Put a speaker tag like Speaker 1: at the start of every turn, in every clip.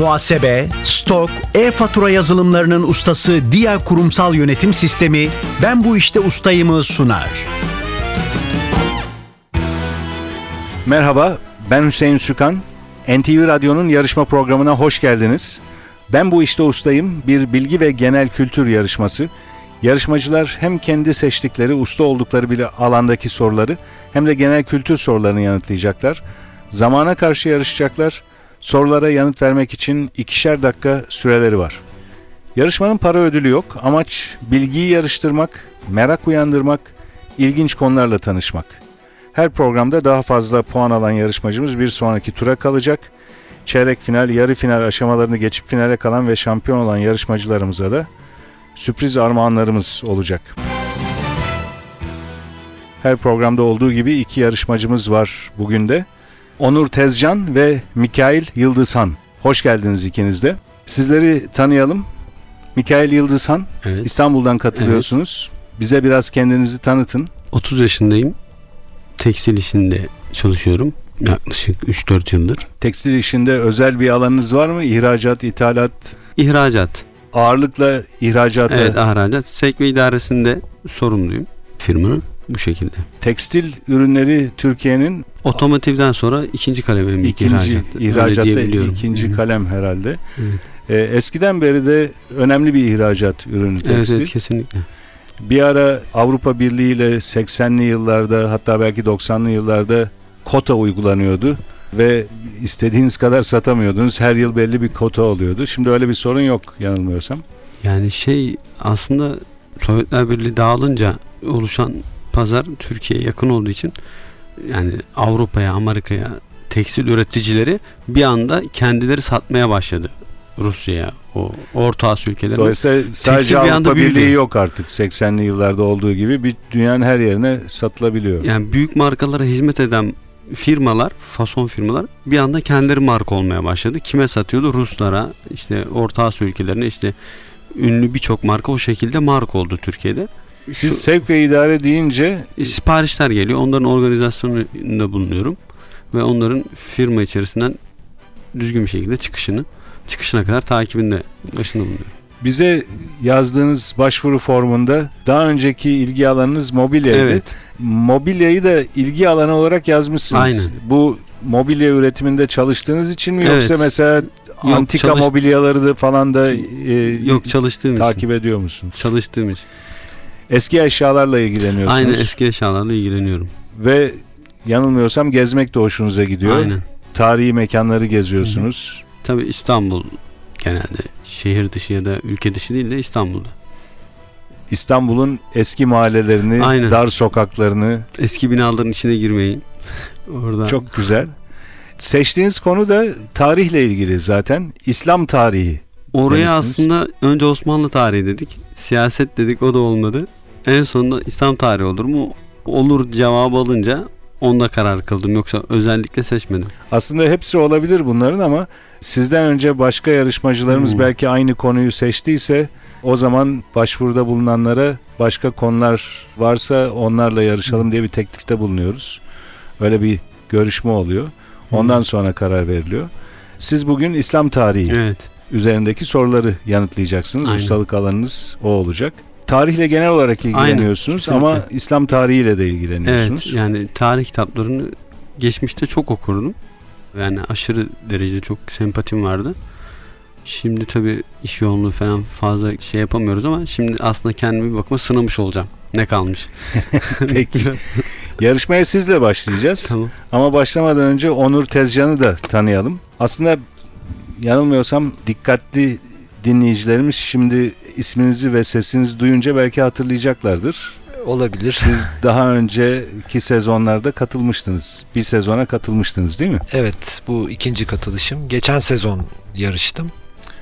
Speaker 1: Muhasebe, stok, e-fatura yazılımlarının ustası Dia Kurumsal Yönetim Sistemi Ben Bu İşte Ustayım'ı sunar.
Speaker 2: Merhaba, ben Hüseyin Sükan. NTV Radyo'nun yarışma programına hoş geldiniz. Ben bu işte ustayım bir bilgi ve genel kültür yarışması. Yarışmacılar hem kendi seçtikleri, usta oldukları bir alandaki soruları hem de genel kültür sorularını yanıtlayacaklar. Zamana karşı yarışacaklar. Sorulara yanıt vermek için ikişer dakika süreleri var. Yarışmanın para ödülü yok. Amaç bilgiyi yarıştırmak, merak uyandırmak, ilginç konularla tanışmak. Her programda daha fazla puan alan yarışmacımız bir sonraki tura kalacak. Çeyrek final, yarı final aşamalarını geçip finale kalan ve şampiyon olan yarışmacılarımıza da sürpriz armağanlarımız olacak. Her programda olduğu gibi iki yarışmacımız var bugün de. Onur Tezcan ve Mikail Yıldızhan. Hoş geldiniz ikiniz de. Sizleri tanıyalım. Mikail Yıldızhan,
Speaker 3: Evet.
Speaker 2: İstanbul'dan katılıyorsunuz. Bize biraz kendinizi tanıtın.
Speaker 3: 30 yaşındayım. Tekstil işinde çalışıyorum. Yaklaşık 3-4 yıldır.
Speaker 2: Tekstil işinde özel bir alanınız var mı? İhracat, ithalat,
Speaker 3: İhracat.
Speaker 2: ağırlıkla ihracata.
Speaker 3: Evet ihracat. Sek ve idaresinde sorumluyum firmanın. Bu şekilde.
Speaker 2: Tekstil ürünleri Türkiye'nin
Speaker 3: Otomotivden sonra ikinci kalem en büyük
Speaker 2: ikinci
Speaker 3: ihracat. Öyle
Speaker 2: ihracatta ikinci
Speaker 3: Hı.
Speaker 2: kalem herhalde.
Speaker 3: Evet.
Speaker 2: Ee, eskiden beri de önemli bir ihracat ürünü
Speaker 3: Evet,
Speaker 2: tekstil.
Speaker 3: evet kesinlikle.
Speaker 2: Bir ara Avrupa Birliği ile 80'li yıllarda hatta belki 90'lı yıllarda kota uygulanıyordu ve istediğiniz kadar satamıyordunuz. Her yıl belli bir kota oluyordu. Şimdi öyle bir sorun yok yanılmıyorsam.
Speaker 3: Yani şey aslında Sovyetler Birliği dağılınca oluşan pazar Türkiye'ye yakın olduğu için yani Avrupa'ya, Amerika'ya tekstil üreticileri bir anda kendileri satmaya başladı. Rusya'ya, o Orta Asya ülkelerine.
Speaker 2: Dolayısıyla sadece
Speaker 3: bir
Speaker 2: Avrupa
Speaker 3: büyüdü.
Speaker 2: Birliği yok artık 80'li yıllarda olduğu gibi bir dünyanın her yerine satılabiliyor.
Speaker 3: Yani büyük markalara hizmet eden firmalar, fason firmalar bir anda kendileri marka olmaya başladı. Kime satıyordu? Ruslara, işte Orta Asya ülkelerine işte ünlü birçok marka o şekilde marka oldu Türkiye'de.
Speaker 2: Siz
Speaker 3: Şu-
Speaker 2: sevk ve idare deyince
Speaker 3: E, siparişler geliyor. Onların organizasyonunda bulunuyorum. Ve onların firma içerisinden düzgün bir şekilde çıkışını, çıkışına kadar takibinde başında bulunuyorum.
Speaker 2: bize yazdığınız başvuru formunda daha önceki ilgi alanınız mobilyaydı.
Speaker 3: Evet.
Speaker 2: Mobilyayı da ilgi alanı olarak yazmışsınız.
Speaker 3: Aynen.
Speaker 2: Bu mobilya üretiminde çalıştığınız için mi
Speaker 3: Evet.
Speaker 2: yoksa mesela antika
Speaker 3: çalış-
Speaker 2: mobilyaları da falan da e,
Speaker 3: Yok çalıştığım için.
Speaker 2: takip ediyor musunuz?
Speaker 3: Çalıştığım için.
Speaker 2: Eski eşyalarla ilgileniyorsunuz.
Speaker 3: Aynen eski eşyalarla ilgileniyorum.
Speaker 2: Ve yanılmıyorsam gezmek de hoşunuza gidiyor.
Speaker 3: Aynen.
Speaker 2: Tarihi mekanları geziyorsunuz.
Speaker 3: Tabii İstanbul genelde şehir dışı ya da ülke dışı değil de İstanbul'da.
Speaker 2: İstanbul'un eski mahallelerini,
Speaker 3: Aynen.
Speaker 2: dar sokaklarını
Speaker 3: Eski binaların içine girmeyin. Orada
Speaker 2: çok güzel. Seçtiğiniz konu da tarihle ilgili zaten. İslam tarihi.
Speaker 3: oraya
Speaker 2: demişsiniz.
Speaker 3: aslında önce Osmanlı tarihi dedik. Siyaset dedik o da olmadı. En sonunda İslam tarihi olur mu? Olur cevabı alınca onda karar kıldım. Yoksa özellikle seçmedim.
Speaker 2: Aslında hepsi olabilir bunların ama sizden önce başka yarışmacılarımız
Speaker 3: Hmm.
Speaker 2: belki aynı konuyu seçtiyse o zaman başvuruda bulunanlara başka konular varsa onlarla yarışalım diye bir teklifte bulunuyoruz. Öyle bir görüşme oluyor. Ondan sonra karar veriliyor. Siz bugün İslam tarihi
Speaker 3: Evet.
Speaker 2: üzerindeki soruları yanıtlayacaksınız.
Speaker 3: Aynen.
Speaker 2: Ustalık alanınız o olacak. Tarihle genel olarak ilgileniyorsunuz
Speaker 3: kesinlikle.
Speaker 2: ama İslam tarihiyle de
Speaker 3: Evet
Speaker 2: ilgileniyorsunuz.
Speaker 3: yani tarih kitaplarını geçmişte çok okurdum. Yani aşırı derecede çok sempatim vardı. Şimdi tabii iş yoğunluğu falan fazla şey yapamıyoruz ama şimdi aslında kendimi bir bakıma sınamış olacağım. Ne kalmış?
Speaker 2: Peki. Yarışmaya sizle başlayacağız.
Speaker 3: tamam.
Speaker 2: Ama başlamadan önce Onur Tezcan'ı da tanıyalım. Aslında yanılmıyorsam dikkatli dinleyicilerimiz şimdi isminizi ve sesinizi duyunca belki hatırlayacaklardır.
Speaker 4: Olabilir.
Speaker 2: Siz daha önceki sezonlarda katılmıştınız. Bir sezona katılmıştınız değil mi?
Speaker 4: Evet bu ikinci katılışım. Geçen sezon yarıştım.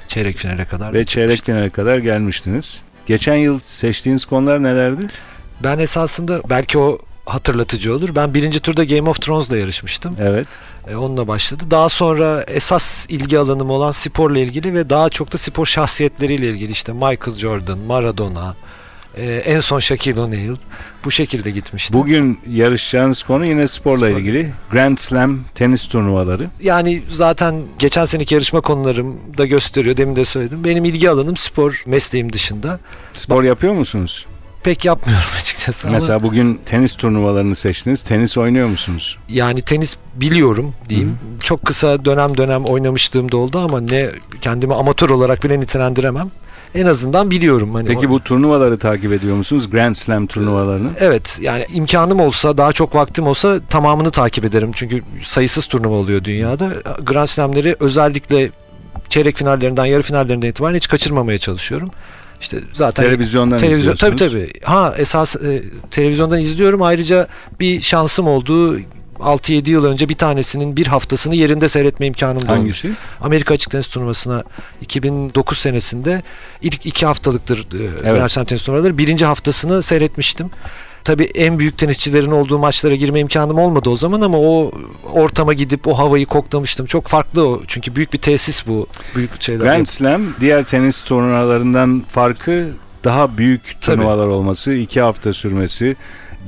Speaker 4: Çeyrek finale kadar.
Speaker 2: Ve çeyrek finale kadar gelmiştiniz. Geçen yıl seçtiğiniz konular nelerdi?
Speaker 4: Ben esasında belki o hatırlatıcı olur. Ben birinci turda Game of Thrones'la yarışmıştım.
Speaker 2: Evet.
Speaker 4: E, onunla başladı. Daha sonra esas ilgi alanım olan sporla ilgili ve daha çok da spor şahsiyetleriyle ilgili işte Michael Jordan, Maradona, Ee, en son Shaquille O'Neal. Bu şekilde gitmiştim.
Speaker 2: Bugün yarışacağınız konu yine sporla
Speaker 4: Spor.
Speaker 2: ilgili. Grand Slam tenis turnuvaları.
Speaker 4: Yani zaten geçen seneki yarışma konularım da gösteriyor. Demin de söyledim. Benim ilgi alanım spor mesleğim dışında.
Speaker 2: Spor yapıyor musunuz?
Speaker 4: Pek yapmıyorum açıkçası ama
Speaker 2: Mesela bugün tenis turnuvalarını seçtiniz. Tenis oynuyor musunuz?
Speaker 4: yani tenis biliyorum diyeyim. Çok kısa dönem dönem oynamışlığım da oldu ama ne kendimi amatör olarak bile nitelendiremem. En azından biliyorum. Hani
Speaker 2: Peki
Speaker 4: o-
Speaker 2: bu turnuvaları takip ediyor musunuz? Grand Slam turnuvalarını.
Speaker 4: Evet yani imkanım olsa daha çok vaktim olsa tamamını takip ederim. Çünkü sayısız turnuva oluyor dünyada. Grand Slam'leri özellikle çeyrek finallerinden yarı finallerinden itibaren hiç kaçırmamaya çalışıyorum. İşte zaten
Speaker 2: Televizyondan
Speaker 4: televizyon tabii tabii. Ha esas e, televizyondan izliyorum. Ayrıca bir şansım oldu. 6-7 yıl önce bir tanesinin bir haftasını yerinde seyretme imkanım da olmuş.
Speaker 2: Hangisi?
Speaker 4: Amerika Açık Tenis Turnuvası'na 2009 senesinde ilk iki haftalıktır e, Grand Slam tenis turnuvaları. Birinci haftasını seyretmiştim. Tabii en büyük tenisçilerin olduğu maçlara girme imkanım olmadı o zaman ama o ortama gidip o havayı koklamıştım. Çok farklı o. Çünkü büyük bir tesis bu. Büyük şeyler.
Speaker 2: Grand Slam diğer tenis turnuvalarından farkı daha büyük
Speaker 4: Tabii.
Speaker 2: turnuvalar olması, iki hafta sürmesi,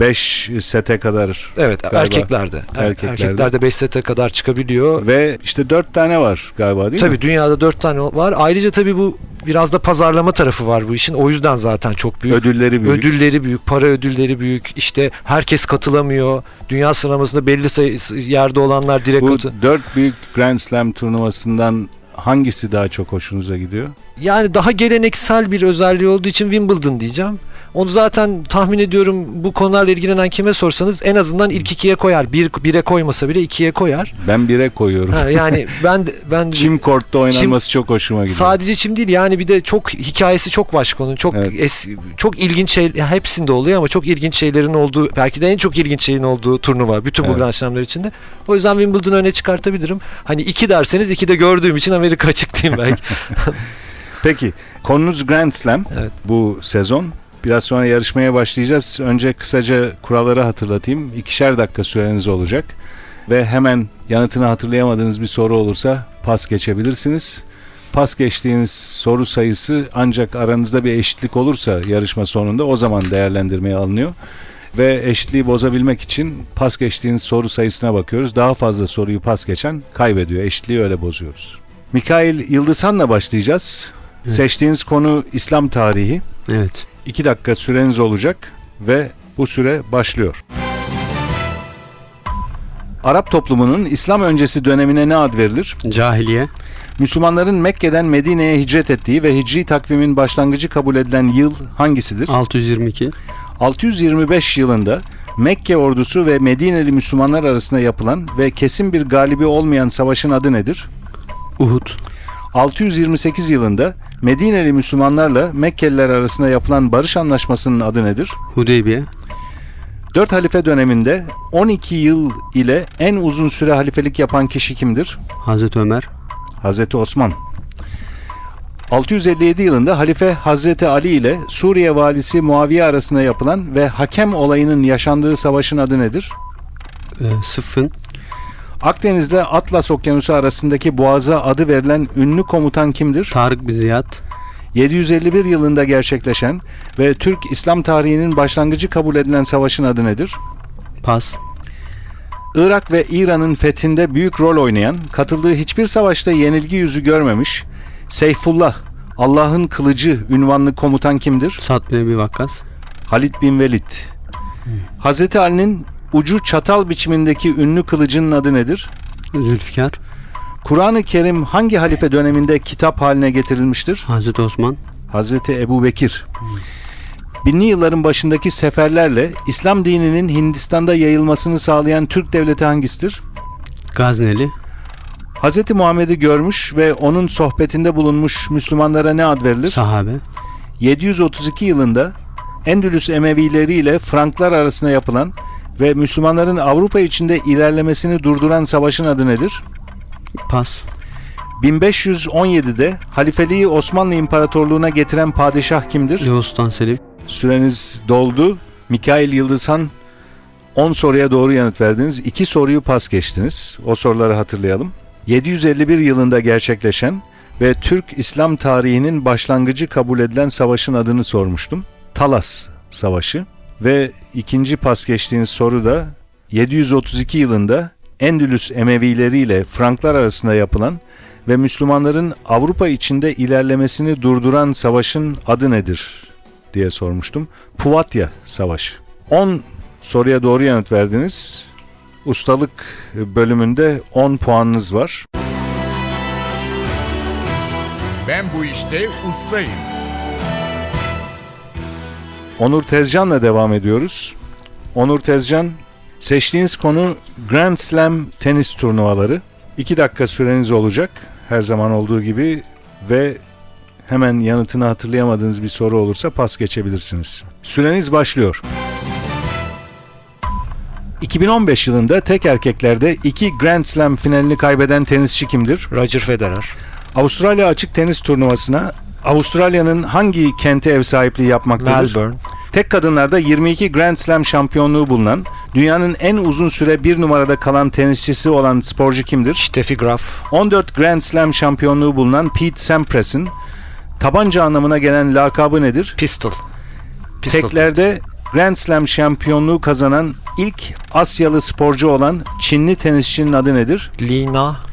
Speaker 2: 5 sete kadar
Speaker 4: Evet
Speaker 2: Galiba.
Speaker 4: erkeklerde.
Speaker 2: Erkeklerde.
Speaker 4: Erkeklerde 5 sete kadar çıkabiliyor.
Speaker 2: ve işte 4 tane var galiba değil mi?
Speaker 4: Tabii dünyada 4 tane var. Ayrıca tabii bu biraz da pazarlama tarafı var bu işin. O yüzden zaten çok büyük.
Speaker 2: Ödülleri büyük.
Speaker 4: Ödülleri büyük, para ödülleri büyük. İşte herkes katılamıyor. Dünya sıralamasında belli sayı, yerde olanlar direkt
Speaker 2: Bu
Speaker 4: katı-
Speaker 2: 4 büyük Grand Slam turnuvasından hangisi daha çok hoşunuza gidiyor?
Speaker 4: Yani daha geleneksel bir özelliği olduğu için Wimbledon diyeceğim. Onu zaten tahmin ediyorum bu konularla ilgilenen kime sorsanız en azından ilk ikiye koyar. Bir, bire koymasa bile ikiye koyar.
Speaker 2: Ben bire koyuyorum.
Speaker 4: Ha, yani ben ben
Speaker 2: Çim kortta oynanması çok hoşuma gidiyor.
Speaker 4: Sadece çim değil yani bir de çok hikayesi çok başka onun. Çok
Speaker 2: Evet.
Speaker 4: es- çok ilginç şey hepsinde oluyor ama çok ilginç şeylerin olduğu belki de en çok ilginç şeyin olduğu turnuva bütün bu
Speaker 2: Evet.
Speaker 4: Grand Slam'lar içinde. O yüzden Wimbledon'ı öne çıkartabilirim. Hani iki derseniz iki de gördüğüm için Amerika açık diyeyim belki.
Speaker 2: Peki konunuz Grand Slam
Speaker 4: Evet.
Speaker 2: bu sezon. Biraz sonra yarışmaya başlayacağız. Önce kısaca kuralları hatırlatayım. İkişer dakika süreniz olacak. Ve hemen yanıtını hatırlayamadığınız bir soru olursa pas geçebilirsiniz. Pas geçtiğiniz soru sayısı ancak aranızda bir eşitlik olursa yarışma sonunda o zaman değerlendirmeye alınıyor. Ve eşitliği bozabilmek için pas geçtiğiniz soru sayısına bakıyoruz. Daha fazla soruyu pas geçen kaybediyor. Eşitliği öyle bozuyoruz. Mikail Yıldızhan'la başlayacağız.
Speaker 3: Evet.
Speaker 2: Seçtiğiniz konu İslam tarihi.
Speaker 3: Evet.
Speaker 2: 2 dakika süreniz olacak ve bu süre başlıyor. Arap toplumunun İslam öncesi dönemine ne ad verilir?
Speaker 3: Cahiliye.
Speaker 2: Müslümanların Mekke'den Medine'ye hicret ettiği ve hicri takvimin başlangıcı kabul edilen yıl hangisidir?
Speaker 3: 622.
Speaker 2: 625 yılında Mekke ordusu ve Medineli Müslümanlar arasında yapılan ve kesin bir galibi olmayan savaşın adı nedir?
Speaker 3: Uhud.
Speaker 2: 628 yılında Medineli Müslümanlarla Mekkeliler arasında yapılan barış anlaşmasının adı nedir?
Speaker 3: Hudeybiye.
Speaker 2: 4 halife döneminde 12 yıl ile en uzun süre halifelik yapan kişi kimdir?
Speaker 3: Hazreti Ömer.
Speaker 2: Hazreti Osman. 657 yılında halife Hazreti Ali ile Suriye valisi Muaviye arasında yapılan ve hakem olayının yaşandığı savaşın adı nedir?
Speaker 3: E, Sıffın.
Speaker 2: Akdeniz'de Atlas Okyanusu arasındaki boğaza adı verilen ünlü komutan kimdir?
Speaker 3: Tarık bin Ziyad.
Speaker 2: 751 yılında gerçekleşen ve Türk İslam tarihinin başlangıcı kabul edilen savaşın adı nedir?
Speaker 3: Pas.
Speaker 2: Irak ve İran'ın fethinde büyük rol oynayan, katıldığı hiçbir savaşta yenilgi yüzü görmemiş, Seyfullah, Allah'ın kılıcı ünvanlı komutan kimdir?
Speaker 3: Sa'd bin Ebi Vakkas.
Speaker 2: Halid bin Velid. Hazreti Ali'nin ucu çatal biçimindeki ünlü kılıcının adı nedir?
Speaker 3: Zülfikar.
Speaker 2: Kur'an-ı Kerim hangi halife döneminde kitap haline getirilmiştir?
Speaker 3: Hazreti Osman.
Speaker 2: Hazreti Ebu Bekir. Binli yılların başındaki seferlerle İslam dininin Hindistan'da yayılmasını sağlayan Türk devleti hangisidir?
Speaker 3: Gazneli.
Speaker 2: Hz. Muhammed'i görmüş ve onun sohbetinde bulunmuş Müslümanlara ne ad verilir?
Speaker 3: Sahabe.
Speaker 2: 732 yılında Endülüs Emevileri ile Franklar arasında yapılan ve Müslümanların Avrupa içinde ilerlemesini durduran savaşın adı nedir?
Speaker 3: Pas.
Speaker 2: 1517'de halifeliği Osmanlı İmparatorluğu'na getiren padişah kimdir?
Speaker 3: Yavuz Sultan Selim.
Speaker 2: Süreniz doldu. Mikail Yıldızhan 10 soruya doğru yanıt verdiniz. 2 soruyu pas geçtiniz. O soruları hatırlayalım. 751 yılında gerçekleşen ve Türk İslam tarihinin başlangıcı kabul edilen savaşın adını sormuştum. Talas Savaşı ve ikinci pas geçtiğiniz soru da 732 yılında Endülüs Emevileri ile Franklar arasında yapılan ve Müslümanların Avrupa içinde ilerlemesini durduran savaşın adı nedir diye sormuştum. Puvatya Savaşı. 10 soruya doğru yanıt verdiniz. Ustalık bölümünde 10 puanınız var.
Speaker 5: Ben bu işte ustayım.
Speaker 2: Onur Tezcan'la devam ediyoruz. Onur Tezcan, seçtiğiniz konu Grand Slam tenis turnuvaları. 2 dakika süreniz olacak her zaman olduğu gibi ve hemen yanıtını hatırlayamadığınız bir soru olursa pas geçebilirsiniz. Süreniz başlıyor. 2015 yılında tek erkeklerde iki Grand Slam finalini kaybeden tenisçi kimdir?
Speaker 4: Roger Federer.
Speaker 2: Avustralya Açık Tenis Turnuvası'na Avustralya'nın hangi kenti ev sahipliği yapmaktadır?
Speaker 4: Melbourne.
Speaker 2: Tek kadınlarda 22 Grand Slam şampiyonluğu bulunan, dünyanın en uzun süre bir numarada kalan tenisçisi olan sporcu kimdir?
Speaker 4: Steffi Graf.
Speaker 2: 14 Grand Slam şampiyonluğu bulunan Pete Sampras'ın tabanca anlamına gelen lakabı nedir?
Speaker 4: Pistol. Pistol.
Speaker 2: Teklerde Grand Slam şampiyonluğu kazanan ilk Asyalı sporcu olan Çinli tenisçinin adı nedir?
Speaker 4: Lina.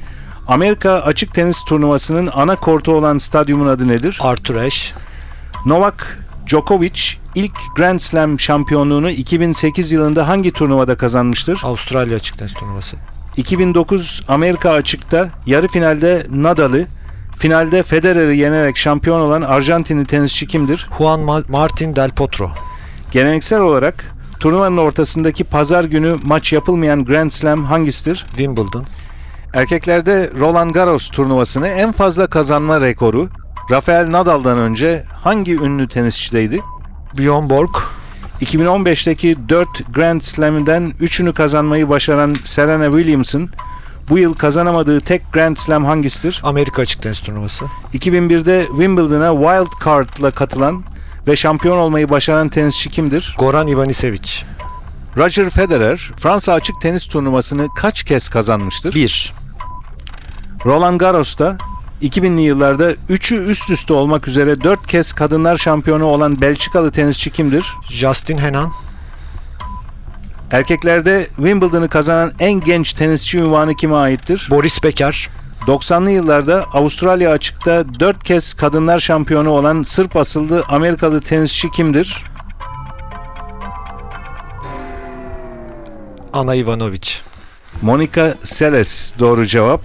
Speaker 2: Amerika Açık Tenis Turnuvası'nın ana kortu olan stadyumun adı nedir?
Speaker 4: Arthur Ashe.
Speaker 2: Novak Djokovic ilk Grand Slam şampiyonluğunu 2008 yılında hangi turnuvada kazanmıştır?
Speaker 4: Avustralya Açık Tenis Turnuvası.
Speaker 2: 2009 Amerika Açık'ta yarı finalde Nadal'ı, finalde Federer'i yenerek şampiyon olan Arjantinli tenisçi kimdir?
Speaker 4: Juan Ma- Martin Del Potro.
Speaker 2: Geleneksel olarak turnuvanın ortasındaki pazar günü maç yapılmayan Grand Slam hangisidir?
Speaker 4: Wimbledon.
Speaker 2: Erkeklerde Roland Garros turnuvasını en fazla kazanma rekoru Rafael Nadal'dan önce hangi ünlü tenisçideydi?
Speaker 4: Bjorn Borg.
Speaker 2: 2015'teki 4 Grand Slam'den 3'ünü kazanmayı başaran Serena Williams'ın bu yıl kazanamadığı tek Grand Slam hangisidir?
Speaker 4: Amerika Açık Tenis Turnuvası.
Speaker 2: 2001'de Wimbledon'a wild card'la katılan ve şampiyon olmayı başaran tenisçi kimdir?
Speaker 4: Goran Ivanisevic.
Speaker 2: Roger Federer, Fransa Açık Tenis Turnuvası'nı kaç kez kazanmıştır?
Speaker 4: 1.
Speaker 2: Roland Garros'ta 2000'li yıllarda 3'ü üst üste olmak üzere 4 kez kadınlar şampiyonu olan Belçikalı tenisçi kimdir?
Speaker 4: Justin Henan.
Speaker 2: Erkeklerde Wimbledon'ı kazanan en genç tenisçi ünvanı kime aittir?
Speaker 4: Boris Becker.
Speaker 2: 90'lı yıllarda Avustralya açıkta 4 kez kadınlar şampiyonu olan Sırp asıllı Amerikalı tenisçi kimdir?
Speaker 4: Ana Ivanovic.
Speaker 2: Monica Seles doğru cevap.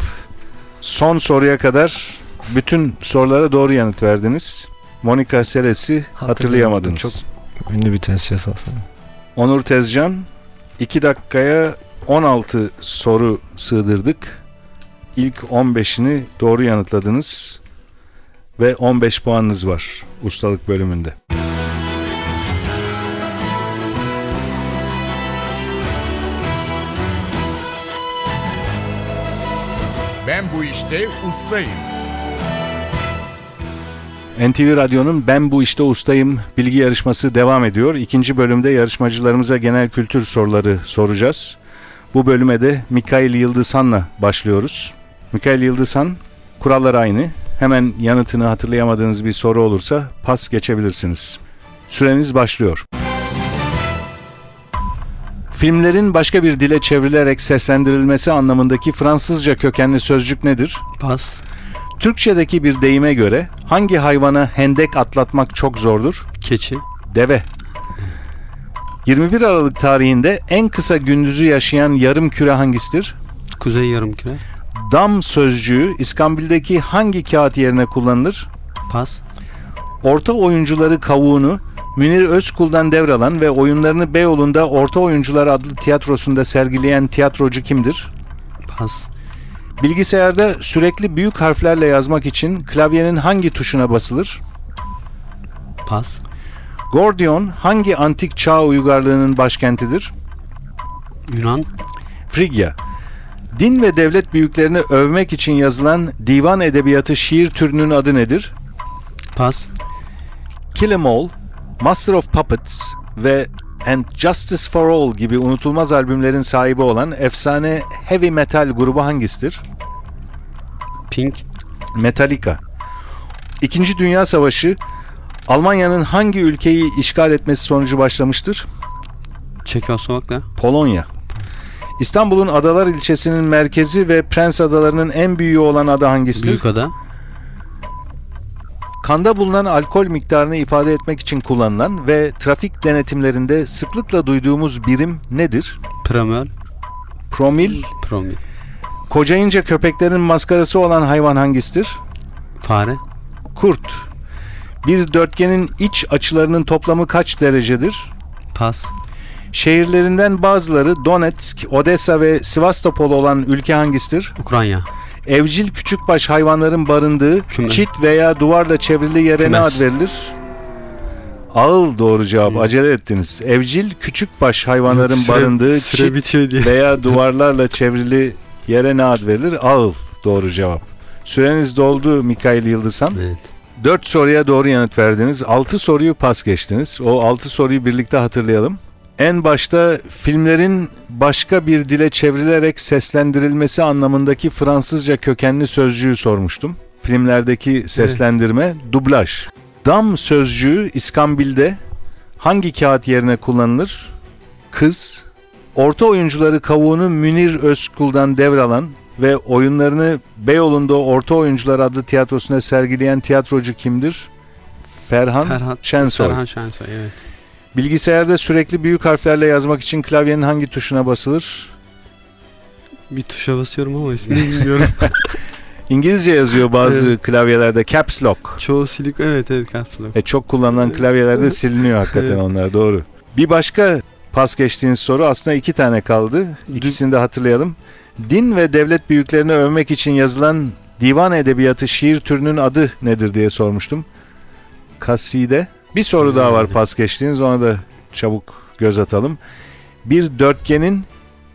Speaker 2: Son soruya kadar bütün sorulara doğru yanıt verdiniz. Monica Seles'i hatırlayamadınız.
Speaker 4: Çok ünlü bir tenisçi esasında.
Speaker 2: Onur Tezcan 2 dakikaya 16 soru sığdırdık. İlk 15'ini doğru yanıtladınız ve 15 puanınız var ustalık bölümünde.
Speaker 5: Ben bu işte ustayım.
Speaker 2: NTV Radyo'nun Ben Bu İşte Ustayım bilgi yarışması devam ediyor. İkinci bölümde yarışmacılarımıza genel kültür soruları soracağız. Bu bölüme de Mikail Yıldızhan'la başlıyoruz. Mikail Yıldızhan, kurallar aynı. Hemen yanıtını hatırlayamadığınız bir soru olursa pas geçebilirsiniz. Süreniz başlıyor. Filmlerin başka bir dile çevrilerek seslendirilmesi anlamındaki Fransızca kökenli sözcük nedir?
Speaker 3: Pas.
Speaker 2: Türkçedeki bir deyime göre hangi hayvana hendek atlatmak çok zordur?
Speaker 3: Keçi.
Speaker 2: Deve. 21 Aralık tarihinde en kısa gündüzü yaşayan yarım küre hangisidir?
Speaker 3: Kuzey yarımküre.
Speaker 2: Dam sözcüğü İskambil'deki hangi kağıt yerine kullanılır?
Speaker 3: Pas.
Speaker 2: Orta oyuncuları kavuğunu Münir Özkul'dan devralan ve oyunlarını Beyoğlu'nda Orta Oyuncular adlı tiyatrosunda sergileyen tiyatrocu kimdir?
Speaker 3: Pas.
Speaker 2: Bilgisayarda sürekli büyük harflerle yazmak için klavyenin hangi tuşuna basılır?
Speaker 3: Pas.
Speaker 2: Gordion hangi antik çağ uygarlığının başkentidir?
Speaker 3: Yunan.
Speaker 2: Frigya. Din ve devlet büyüklerini övmek için yazılan divan edebiyatı şiir türünün adı nedir?
Speaker 3: Pas.
Speaker 2: Kill 'Em All, Master of Puppets ve And Justice for All gibi unutulmaz albümlerin sahibi olan efsane heavy metal grubu hangisidir?
Speaker 3: Pink.
Speaker 2: Metallica. İkinci Dünya Savaşı Almanya'nın hangi ülkeyi işgal etmesi sonucu başlamıştır?
Speaker 3: Çekoslovakya.
Speaker 2: Polonya. İstanbul'un Adalar ilçesinin merkezi ve Prens Adaları'nın en büyüğü olan ada hangisidir?
Speaker 3: Büyükada.
Speaker 2: Kanda bulunan alkol miktarını ifade etmek için kullanılan ve trafik denetimlerinde sıklıkla duyduğumuz birim nedir?
Speaker 3: Promil.
Speaker 2: Promil.
Speaker 3: Promil.
Speaker 2: Kocayınca köpeklerin maskarası olan hayvan hangisidir?
Speaker 3: Fare.
Speaker 2: Kurt. Bir dörtgenin iç açılarının toplamı kaç derecedir?
Speaker 3: Pas.
Speaker 2: Şehirlerinden bazıları Donetsk, Odessa ve Sivastopol olan ülke hangisidir?
Speaker 3: Ukrayna.
Speaker 2: Evcil küçükbaş hayvanların barındığı
Speaker 3: Küme.
Speaker 2: çit veya duvarla çevrili yere ne
Speaker 3: Kümes.
Speaker 2: ad verilir? Ağıl doğru cevap.
Speaker 3: Hı.
Speaker 2: Acele ettiniz. Evcil küçükbaş hayvanların
Speaker 3: Süre-
Speaker 2: barındığı
Speaker 3: süre
Speaker 2: çit veya duvarlarla çevrili yere ne ad verilir? Ağıl doğru cevap. Süreniz doldu Mikail Yıldızhan.
Speaker 3: Evet.
Speaker 2: 4 soruya doğru yanıt verdiniz. 6 soruyu pas geçtiniz. O 6 soruyu birlikte hatırlayalım. En başta filmlerin başka bir dile çevrilerek seslendirilmesi anlamındaki Fransızca kökenli sözcüğü sormuştum. Filmlerdeki seslendirme dublaj. Dam sözcüğü İskambil'de hangi kağıt yerine kullanılır? Kız. Orta oyuncuları kavuğunu Münir Özkul'dan devralan ve oyunlarını Beyoğlu'nda Orta Oyuncular adlı tiyatrosuna sergileyen tiyatrocu kimdir? Ferhan,
Speaker 3: Ferhat
Speaker 2: Şensoy.
Speaker 3: Ferhan Şensoy evet.
Speaker 2: Bilgisayarda sürekli büyük harflerle yazmak için klavyenin hangi tuşuna basılır?
Speaker 3: Bir tuşa basıyorum ama ismini bilmiyorum.
Speaker 2: İngilizce yazıyor bazı klavyelerde caps lock.
Speaker 3: Çoğu silik evet evet kapsülü.
Speaker 2: E çok kullanılan klavyelerde siliniyor hakikaten
Speaker 3: Evet.
Speaker 2: onlar doğru. Bir başka pas geçtiğiniz soru aslında iki tane kaldı. İkisini de hatırlayalım. Din ve devlet büyüklerini övmek için yazılan divan edebiyatı şiir türünün adı nedir diye sormuştum. Kaside. Bir soru daha var pas geçtiğiniz ona da çabuk göz atalım. Bir dörtgenin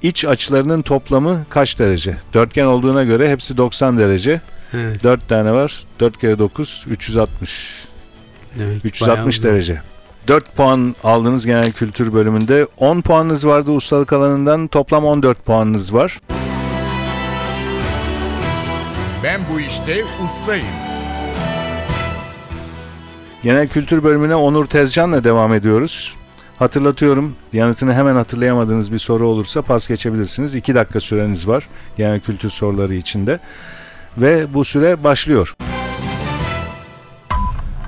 Speaker 2: iç açılarının toplamı kaç derece? Dörtgen olduğuna göre hepsi 90 derece.
Speaker 3: Evet.
Speaker 2: 4 tane var. 4 kere 9 360.
Speaker 3: Demek ki
Speaker 2: 360
Speaker 3: bayağı
Speaker 2: derece. 4 puan aldınız genel kültür bölümünde. 10 puanınız vardı ustalık alanından. Toplam 14 puanınız var.
Speaker 5: Ben bu işte ustayım.
Speaker 2: Genel kültür bölümüne Onur Tezcan'la devam ediyoruz. Hatırlatıyorum yanıtını hemen hatırlayamadığınız bir soru olursa pas geçebilirsiniz. 2 dakika süreniz var genel kültür soruları içinde. Ve bu süre başlıyor.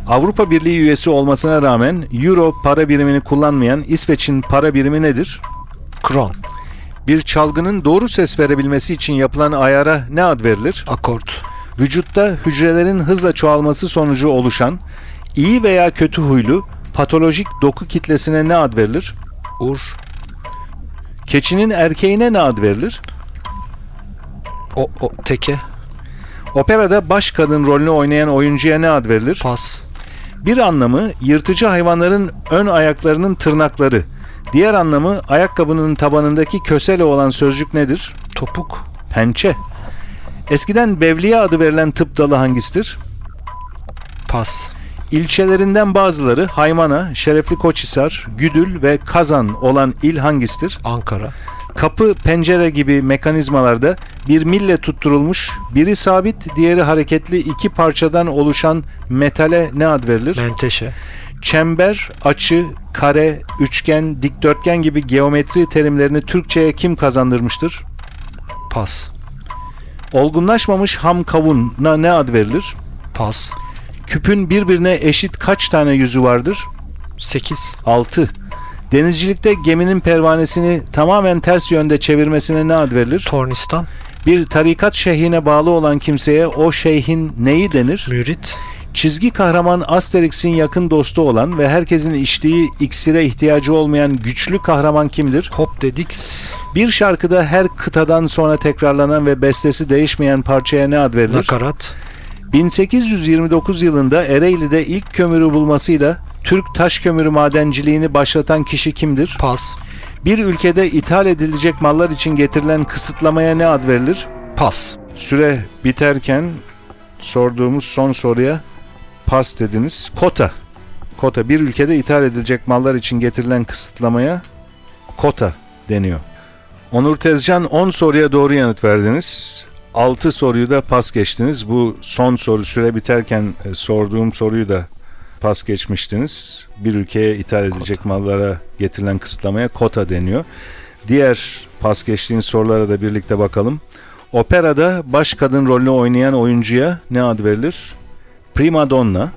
Speaker 2: Avrupa Birliği üyesi olmasına rağmen Euro para birimini kullanmayan İsveç'in para birimi nedir?
Speaker 4: Kron.
Speaker 2: Bir çalgının doğru ses verebilmesi için yapılan ayara ne ad verilir?
Speaker 4: Akort.
Speaker 2: Vücutta hücrelerin hızla çoğalması sonucu oluşan iyi veya kötü huylu patolojik doku kitlesine ne ad verilir?
Speaker 4: Ur.
Speaker 2: Keçinin erkeğine ne ad verilir?
Speaker 4: O, o teke.
Speaker 2: Operada baş kadın rolünü oynayan oyuncuya ne ad verilir?
Speaker 4: Pas.
Speaker 2: Bir anlamı yırtıcı hayvanların ön ayaklarının tırnakları. Diğer anlamı ayakkabının tabanındaki kösele olan sözcük nedir?
Speaker 4: Topuk.
Speaker 2: Pençe. Eskiden Bevliye adı verilen tıp dalı hangisidir?
Speaker 4: Pas.
Speaker 2: İlçelerinden bazıları Haymana, Şerefli Koçhisar, Güdül ve Kazan olan il hangisidir?
Speaker 4: Ankara.
Speaker 2: Kapı, pencere gibi mekanizmalarda bir mille tutturulmuş, biri sabit, diğeri hareketli iki parçadan oluşan metale ne ad verilir?
Speaker 4: Menteşe.
Speaker 2: Çember, açı, kare, üçgen, dikdörtgen gibi geometri terimlerini Türkçe'ye kim kazandırmıştır?
Speaker 4: Pas.
Speaker 2: Olgunlaşmamış ham kavuna ne ad verilir?
Speaker 4: Pas.
Speaker 2: Küpün birbirine eşit kaç tane yüzü vardır?
Speaker 4: 8.
Speaker 2: 6. Denizcilikte geminin pervanesini tamamen ters yönde çevirmesine ne ad verilir?
Speaker 4: Tornistan.
Speaker 2: Bir tarikat şeyhine bağlı olan kimseye o şeyhin neyi denir?
Speaker 4: Mürit.
Speaker 2: Çizgi kahraman Asterix'in yakın dostu olan ve herkesin içtiği iksire ihtiyacı olmayan güçlü kahraman kimdir?
Speaker 4: Hop dedik.
Speaker 2: Bir şarkıda her kıtadan sonra tekrarlanan ve bestesi değişmeyen parçaya ne ad verilir?
Speaker 4: Nakarat.
Speaker 2: 1829 yılında Ereğli'de ilk kömürü bulmasıyla Türk taş kömürü madenciliğini başlatan kişi kimdir?
Speaker 4: Pas.
Speaker 2: Bir ülkede ithal edilecek mallar için getirilen kısıtlamaya ne ad verilir?
Speaker 4: Pas.
Speaker 2: Süre biterken sorduğumuz son soruya pas dediniz. Kota. Kota. Bir ülkede ithal edilecek mallar için getirilen kısıtlamaya kota deniyor. Onur Tezcan 10 soruya doğru yanıt verdiniz. 6 soruyu da pas geçtiniz. Bu son soru süre biterken e, sorduğum soruyu da pas geçmiştiniz. Bir ülkeye ithal edilecek mallara getirilen kısıtlamaya kota deniyor. Diğer pas geçtiğiniz sorulara da birlikte bakalım. Operada baş kadın rolünü oynayan oyuncuya ne ad verilir? Prima donna.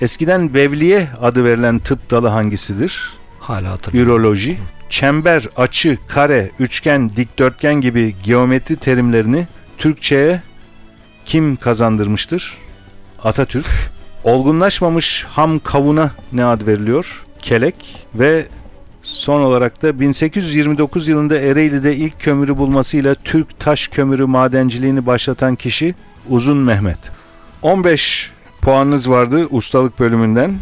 Speaker 2: Eskiden bevliye adı verilen tıp dalı hangisidir?
Speaker 4: Hala hatırlıyorum.
Speaker 2: Üroloji. Çember, açı, kare, üçgen, dikdörtgen gibi geometri terimlerini Türkçe'ye kim kazandırmıştır? Atatürk. Olgunlaşmamış ham kavuna ne ad veriliyor? Kelek ve son olarak da 1829 yılında Ereğli'de ilk kömürü bulmasıyla Türk taş kömürü madenciliğini başlatan kişi Uzun Mehmet. 15 puanınız vardı ustalık bölümünden.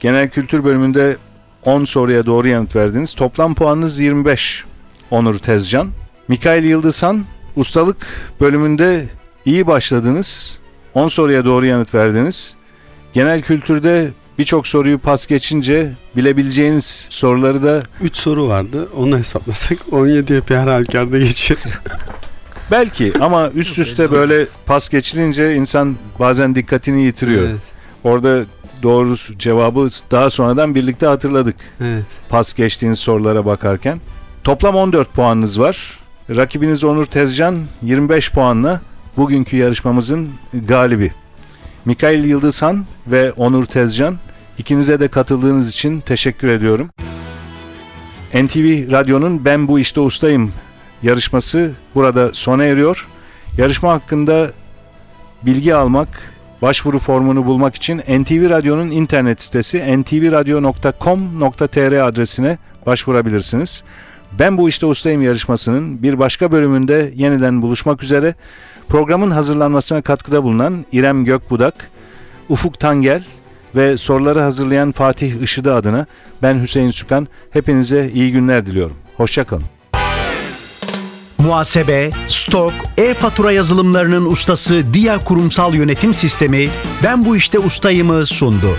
Speaker 2: Genel kültür bölümünde 10 soruya doğru yanıt verdiniz. Toplam puanınız 25 Onur Tezcan. Mikail Yıldızhan ustalık bölümünde iyi başladınız. 10 soruya doğru yanıt verdiniz. Genel kültürde birçok soruyu pas geçince bilebileceğiniz soruları da
Speaker 3: 3 soru vardı. Onu hesaplasak 17 yapı her halükarda geçiyor.
Speaker 2: belki ama üst üste böyle pas geçilince insan bazen dikkatini yitiriyor.
Speaker 3: Evet.
Speaker 2: Orada doğru cevabı daha sonradan birlikte hatırladık.
Speaker 3: Evet.
Speaker 2: pas geçtiğiniz sorulara bakarken. Toplam 14 puanınız var. Rakibiniz Onur Tezcan 25 puanla bugünkü yarışmamızın galibi. Mikail Yıldızhan ve Onur Tezcan ikinize de katıldığınız için teşekkür ediyorum. NTV Radyo'nun Ben Bu İşte Ustayım yarışması burada sona eriyor. Yarışma hakkında bilgi almak, başvuru formunu bulmak için NTV Radyo'nun internet sitesi ntvradio.com.tr adresine başvurabilirsiniz. Ben bu işte ustayım yarışmasının bir başka bölümünde yeniden buluşmak üzere. Programın hazırlanmasına katkıda bulunan İrem Gökbudak, Ufuk Tangel ve soruları hazırlayan Fatih Işıdı adına ben Hüseyin Sükan. Hepinize iyi günler diliyorum. Hoşçakalın.
Speaker 1: Muhasebe, stok, e-fatura yazılımlarının ustası Dia Kurumsal Yönetim Sistemi Ben Bu İşte Ustayım'ı sundu.